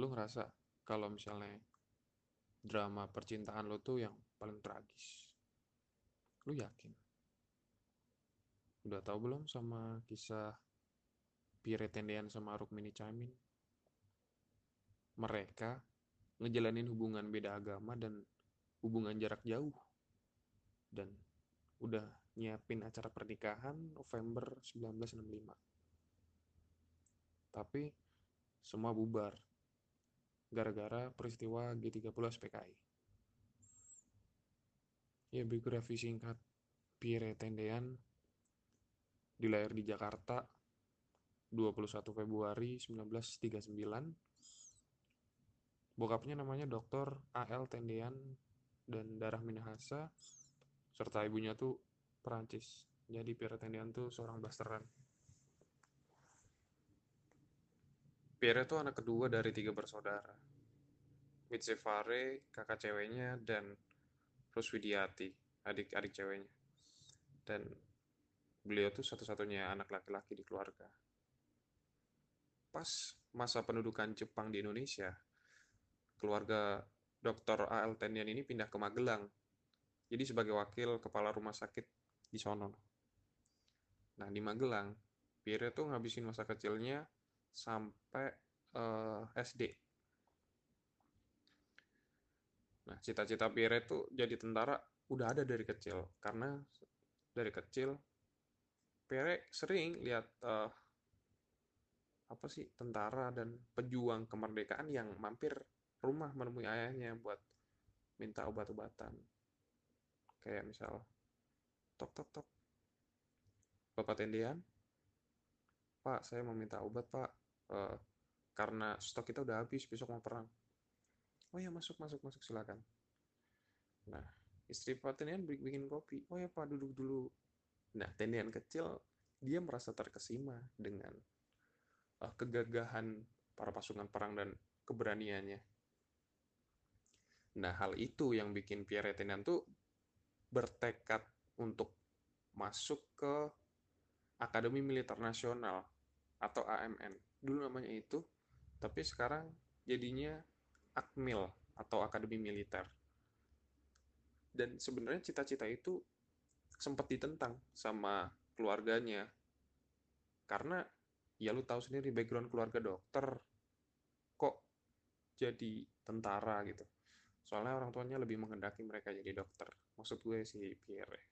lu ngerasa kalau misalnya drama percintaan lo tuh yang paling tragis? Lu yakin? Udah tahu belum sama kisah Pire Tendean sama Rukmini Camin? Mereka ngejalanin hubungan beda agama dan hubungan jarak jauh. Dan udah nyiapin acara pernikahan November 1965 tapi semua bubar gara-gara peristiwa G30 SPKI. Ya, biografi singkat Pierre Tendean dilahir di Jakarta 21 Februari 1939. Bokapnya namanya Dr. A.L. Tendean dan darah Minahasa serta ibunya tuh Perancis. Jadi Pierre Tendean tuh seorang blasteran. Pierre itu anak kedua dari tiga bersaudara. Mitsefare, kakak ceweknya, dan Ruswidiati, adik-adik ceweknya. Dan beliau tuh satu-satunya anak laki-laki di keluarga. Pas masa pendudukan Jepang di Indonesia, keluarga Dr. A.L. Tendian ini pindah ke Magelang. Jadi sebagai wakil kepala rumah sakit di sono. Nah, di Magelang, Pierre tuh ngabisin masa kecilnya sampai uh, eh, SD. Nah, cita-cita Pierre itu jadi tentara udah ada dari kecil karena dari kecil Pierre sering lihat uh, apa sih tentara dan pejuang kemerdekaan yang mampir rumah menemui ayahnya buat minta obat-obatan. Kayak misal tok tok tok. Bapak Tendian, Pak, saya mau minta obat, Pak. Uh, karena stok kita udah habis, besok mau perang. Oh ya, masuk, masuk, masuk, silakan. Nah, istri Pak Tendian bikin kopi. Oh ya, Pak, duduk dulu. Nah, Tendian kecil, dia merasa terkesima dengan uh, kegagahan para pasukan perang dan keberaniannya. Nah, hal itu yang bikin Pierre Tendian tuh bertekad untuk masuk ke Akademi Militer Nasional atau AMN. Dulu namanya itu, tapi sekarang jadinya Akmil atau Akademi Militer. Dan sebenarnya cita-cita itu sempat ditentang sama keluarganya. Karena ya lu tahu sendiri background keluarga dokter kok jadi tentara gitu. Soalnya orang tuanya lebih menghendaki mereka jadi dokter. Maksud gue si Pierre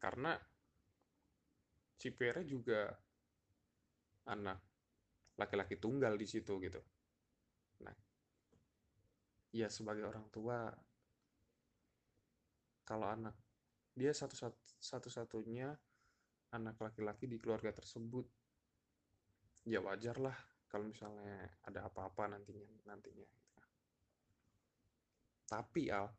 karena si Pierre juga anak laki-laki tunggal di situ gitu. Nah, ya sebagai orang tua kalau anak dia satu-satunya anak laki-laki di keluarga tersebut ya wajar lah kalau misalnya ada apa-apa nantinya nantinya gitu. tapi Al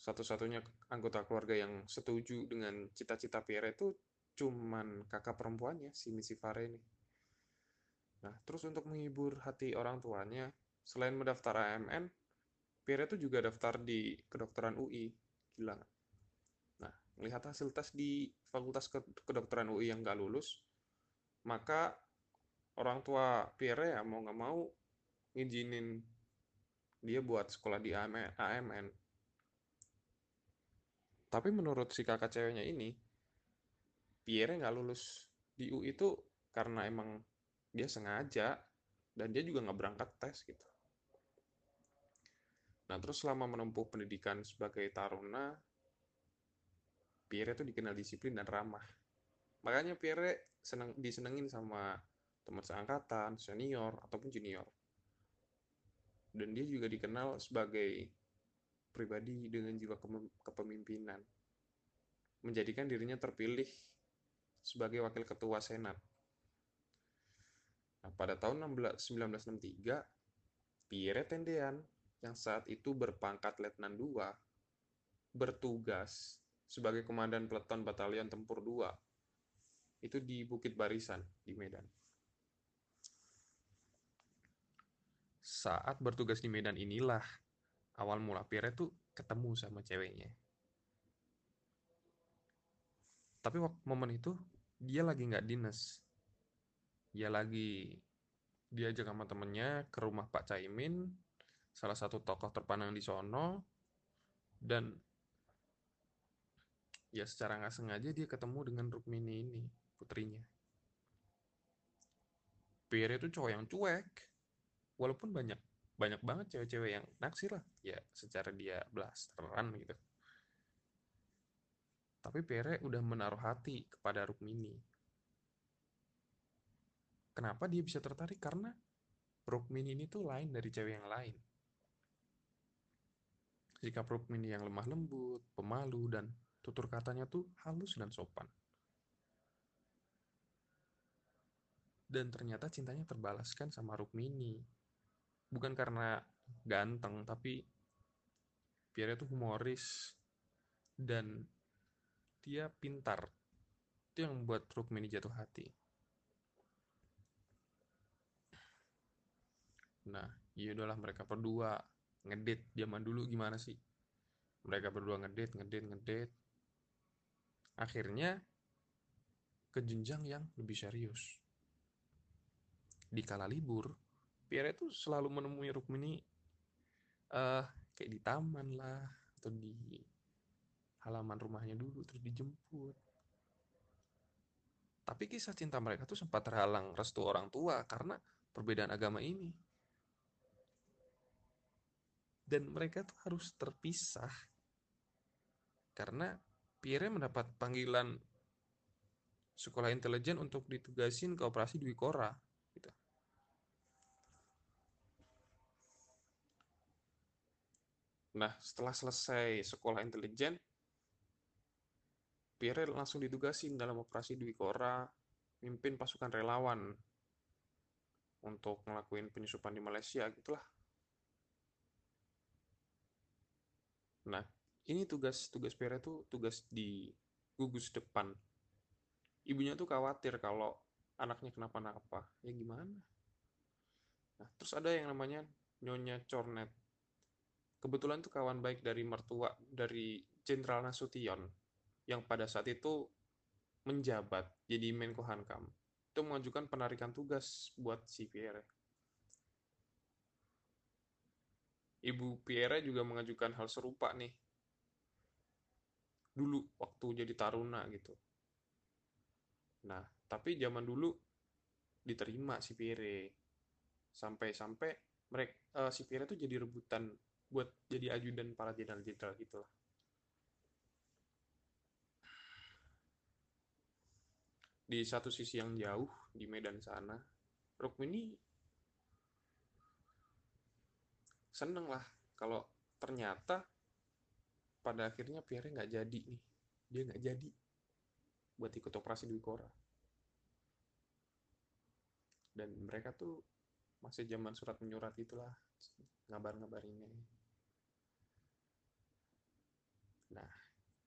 satu-satunya anggota keluarga yang setuju dengan cita-cita Pierre itu cuman kakak perempuannya si Missy Fare ini. Nah, terus untuk menghibur hati orang tuanya, selain mendaftar AMN, Pierre itu juga daftar di kedokteran UI. Gila Nah, melihat hasil tes di Fakultas Kedokteran UI yang gak lulus, maka orang tua Pierre ya mau nggak mau ngizinin dia buat sekolah di AMN tapi menurut si kakak ceweknya ini, Pierre nggak lulus di UI itu karena emang dia sengaja dan dia juga nggak berangkat tes gitu. Nah terus selama menempuh pendidikan sebagai taruna, Pierre itu dikenal disiplin dan ramah. Makanya Pierre seneng, disenengin sama teman seangkatan, senior, ataupun junior. Dan dia juga dikenal sebagai pribadi dengan jiwa kepemimpinan, menjadikan dirinya terpilih sebagai wakil ketua Senat. Nah, pada tahun 1963, Pierre Tendean yang saat itu berpangkat Letnan II bertugas sebagai komandan peleton Batalion Tempur II itu di Bukit Barisan di Medan. Saat bertugas di Medan inilah awal mula Pierre tuh ketemu sama ceweknya. Tapi waktu momen itu dia lagi nggak dinas. Dia lagi diajak sama temennya ke rumah Pak Caimin, salah satu tokoh terpandang di sono, dan ya secara nggak sengaja dia ketemu dengan Rukmini ini, putrinya. Pierre itu cowok yang cuek, walaupun banyak banyak banget cewek-cewek yang naksir lah, ya secara dia blasteran gitu. Tapi Pierre udah menaruh hati kepada Rukmini. Kenapa dia bisa tertarik? Karena Rukmini ini tuh lain dari cewek yang lain. Sikap Rukmini yang lemah lembut, pemalu, dan tutur katanya tuh halus dan sopan. Dan ternyata cintanya terbalaskan sama Rukmini. Bukan karena ganteng, tapi Pierre tuh humoris dan dia pintar. Itu yang membuat Rukmini jatuh hati. Nah, ya udahlah mereka berdua ngedit zaman dulu gimana sih? Mereka berdua ngedit, ngedit, ngedit. Akhirnya ke jenjang yang lebih serius. Di kala libur, Pierre itu selalu menemui Rukmini uh, kayak di taman lah atau di halaman rumahnya dulu terus dijemput. Tapi kisah cinta mereka tuh sempat terhalang restu orang tua karena perbedaan agama ini. Dan mereka tuh harus terpisah karena Pierre mendapat panggilan sekolah intelijen untuk ditugasin ke operasi Dwi Kora. Gitu. Nah, setelah selesai sekolah intelijen, Pierre langsung ditugasin dalam operasi Dwi Kora, mimpin pasukan relawan untuk ngelakuin penyusupan di Malaysia gitulah. Nah, ini tugas tugas Pierre tuh tugas di gugus depan. Ibunya tuh khawatir kalau anaknya kenapa-napa. Ya gimana? Nah, terus ada yang namanya Nyonya Cornet. Kebetulan tuh kawan baik dari mertua dari Jenderal Nasution yang pada saat itu menjabat jadi Menko Hankam itu mengajukan penarikan tugas buat si Pierre. Ibu Pierre juga mengajukan hal serupa nih. Dulu waktu jadi taruna gitu. Nah, tapi zaman dulu diterima si Pierre. Sampai-sampai mereka uh, si Pierre tuh jadi rebutan buat jadi ajudan para jenderal-jenderal gitu di satu sisi yang jauh di Medan sana Rukmini seneng lah kalau ternyata pada akhirnya Pierre nggak jadi nih. Dia nggak jadi buat ikut operasi di Kora. Dan mereka tuh masih zaman surat menyurat itulah ngabar-ngabarinnya. Nah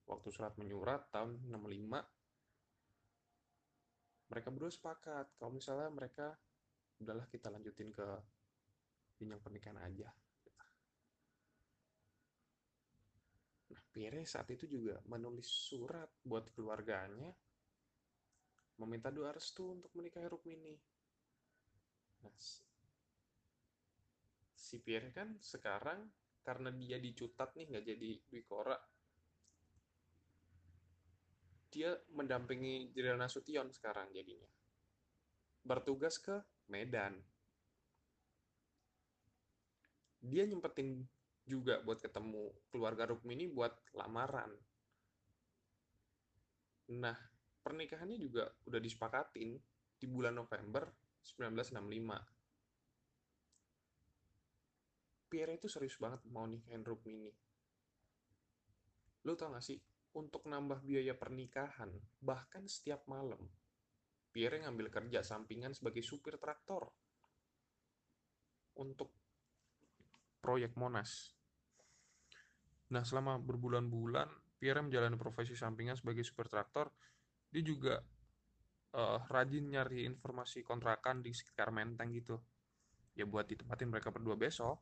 waktu surat menyurat tahun 65 mereka berdua sepakat. Kalau misalnya mereka udahlah kita lanjutin ke jenjang pernikahan aja. Nah Pierre saat itu juga menulis surat buat keluarganya meminta doa restu untuk menikahi Rukmini. Nah si Pierre kan sekarang karena dia dicutat nih nggak jadi Wikora dia mendampingi Jenderal Nasution sekarang jadinya. Bertugas ke Medan. Dia nyempetin juga buat ketemu keluarga Rukmini buat lamaran. Nah, pernikahannya juga udah disepakatin di bulan November 1965. Pierre itu serius banget mau nikahin Rukmini. Lo tau gak sih, untuk nambah biaya pernikahan, bahkan setiap malam. Pierre ngambil kerja sampingan sebagai supir traktor untuk proyek Monas. Nah, selama berbulan-bulan, Pierre menjalani profesi sampingan sebagai supir traktor. Dia juga uh, rajin nyari informasi kontrakan di sekitar Menteng gitu. Ya buat ditempatin mereka berdua besok.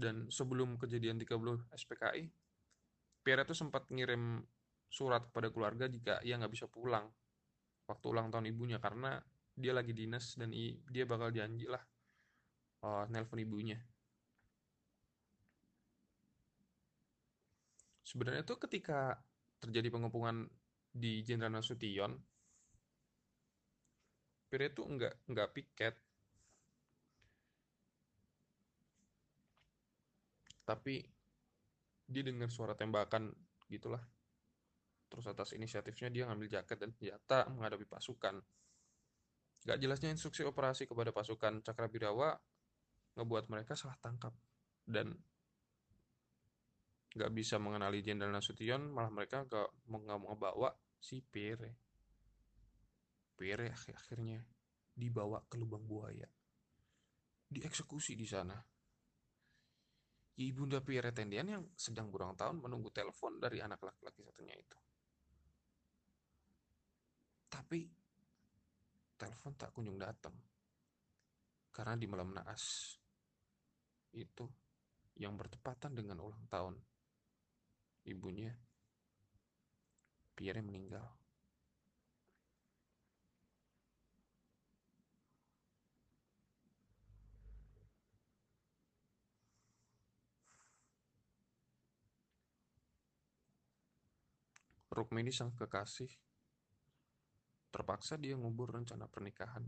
Dan sebelum kejadian 30 SPKI, Pierre itu sempat ngirim surat kepada keluarga jika ia nggak bisa pulang waktu ulang tahun ibunya karena dia lagi dinas dan dia bakal janji lah uh, nelpon ibunya. Sebenarnya tuh ketika terjadi pengepungan di Jenderal Nasution Pire tuh nggak nggak piket tapi dia dengar suara tembakan gitulah. Terus atas inisiatifnya dia ngambil jaket dan senjata menghadapi pasukan. Gak jelasnya instruksi operasi kepada pasukan Cakrabirawa ngebuat mereka salah tangkap. Dan gak bisa mengenali Jenderal Nasution malah mereka gak mau ngebawa si Pire Pire akhirnya dibawa ke lubang buaya. Dieksekusi di sana Ibunda Pierre Tendian yang sedang kurang tahun menunggu telepon dari anak laki-laki satunya itu. Tapi telepon tak kunjung datang. Karena di malam naas itu yang bertepatan dengan ulang tahun ibunya Pierre meninggal. Rukmini sang kekasih. Terpaksa dia ngubur rencana pernikahan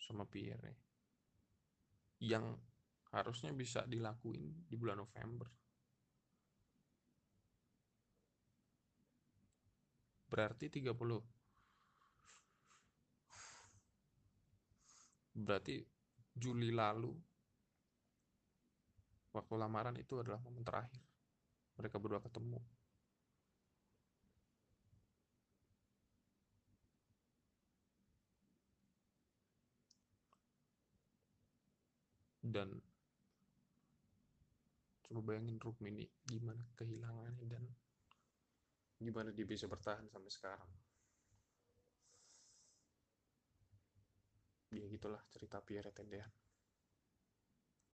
sama Pierre yang harusnya bisa dilakuin di bulan November. Berarti 30 Berarti Juli lalu waktu lamaran itu adalah momen terakhir mereka berdua ketemu dan coba bayangin Rukmini gimana kehilangannya dan gimana dia bisa bertahan sampai sekarang. Ya gitulah cerita Pierre Tendean